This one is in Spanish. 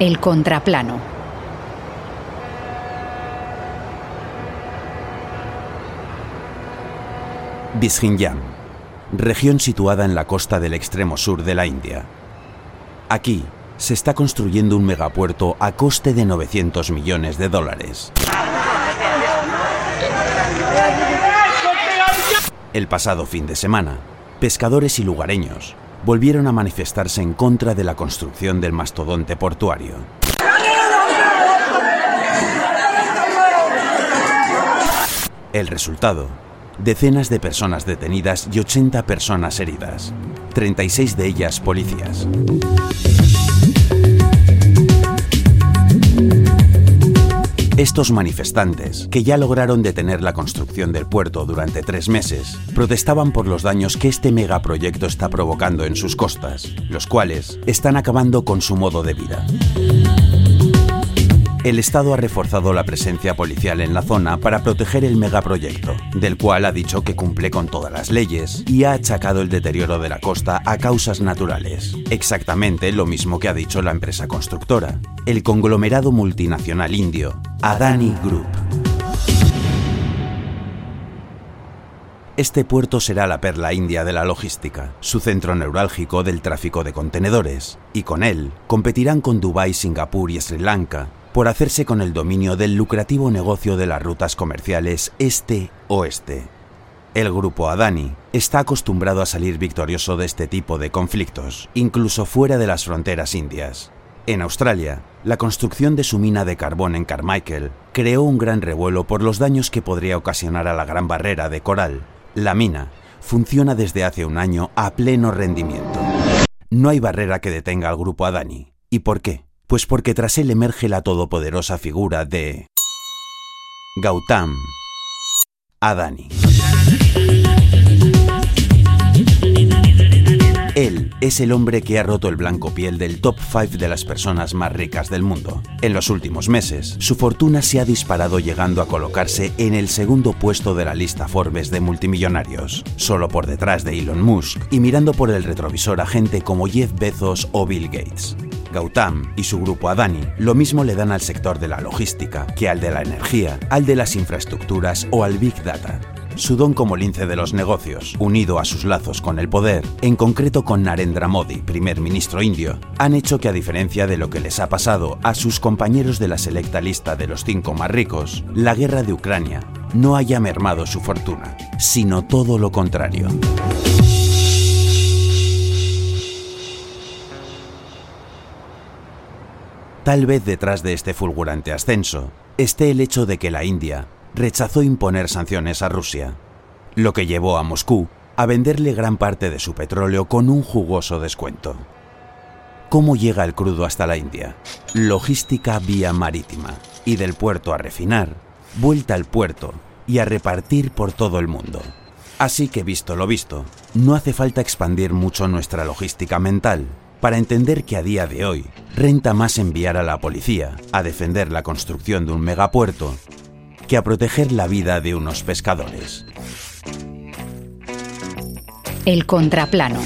El contraplano. Bishinjam, región situada en la costa del extremo sur de la India. Aquí se está construyendo un megapuerto a coste de 900 millones de dólares. El pasado fin de semana, pescadores y lugareños volvieron a manifestarse en contra de la construcción del mastodonte portuario. El resultado, decenas de personas detenidas y 80 personas heridas, 36 de ellas policías. Estos manifestantes, que ya lograron detener la construcción del puerto durante tres meses, protestaban por los daños que este megaproyecto está provocando en sus costas, los cuales están acabando con su modo de vida. El Estado ha reforzado la presencia policial en la zona para proteger el megaproyecto, del cual ha dicho que cumple con todas las leyes y ha achacado el deterioro de la costa a causas naturales. Exactamente lo mismo que ha dicho la empresa constructora, el conglomerado multinacional indio, Adani Group. Este puerto será la perla india de la logística, su centro neurálgico del tráfico de contenedores, y con él competirán con Dubái, Singapur y Sri Lanka por hacerse con el dominio del lucrativo negocio de las rutas comerciales este-oeste. El grupo Adani está acostumbrado a salir victorioso de este tipo de conflictos, incluso fuera de las fronteras indias. En Australia, la construcción de su mina de carbón en Carmichael creó un gran revuelo por los daños que podría ocasionar a la Gran Barrera de Coral. La mina funciona desde hace un año a pleno rendimiento. No hay barrera que detenga al grupo Adani. ¿Y por qué? Pues porque tras él emerge la todopoderosa figura de Gautam Adani. Él es el hombre que ha roto el blanco piel del top 5 de las personas más ricas del mundo. En los últimos meses, su fortuna se ha disparado llegando a colocarse en el segundo puesto de la lista Forbes de multimillonarios, solo por detrás de Elon Musk y mirando por el retrovisor a gente como Jeff Bezos o Bill Gates. Gautam y su grupo Adani lo mismo le dan al sector de la logística que al de la energía, al de las infraestructuras o al Big Data. Su don como lince de los negocios, unido a sus lazos con el poder, en concreto con Narendra Modi, primer ministro indio, han hecho que a diferencia de lo que les ha pasado a sus compañeros de la selecta lista de los cinco más ricos, la guerra de Ucrania no haya mermado su fortuna, sino todo lo contrario. Tal vez detrás de este fulgurante ascenso esté el hecho de que la India rechazó imponer sanciones a Rusia, lo que llevó a Moscú a venderle gran parte de su petróleo con un jugoso descuento. ¿Cómo llega el crudo hasta la India? Logística vía marítima y del puerto a refinar, vuelta al puerto y a repartir por todo el mundo. Así que visto lo visto, no hace falta expandir mucho nuestra logística mental para entender que a día de hoy renta más enviar a la policía a defender la construcción de un megapuerto que a proteger la vida de unos pescadores. El contraplano.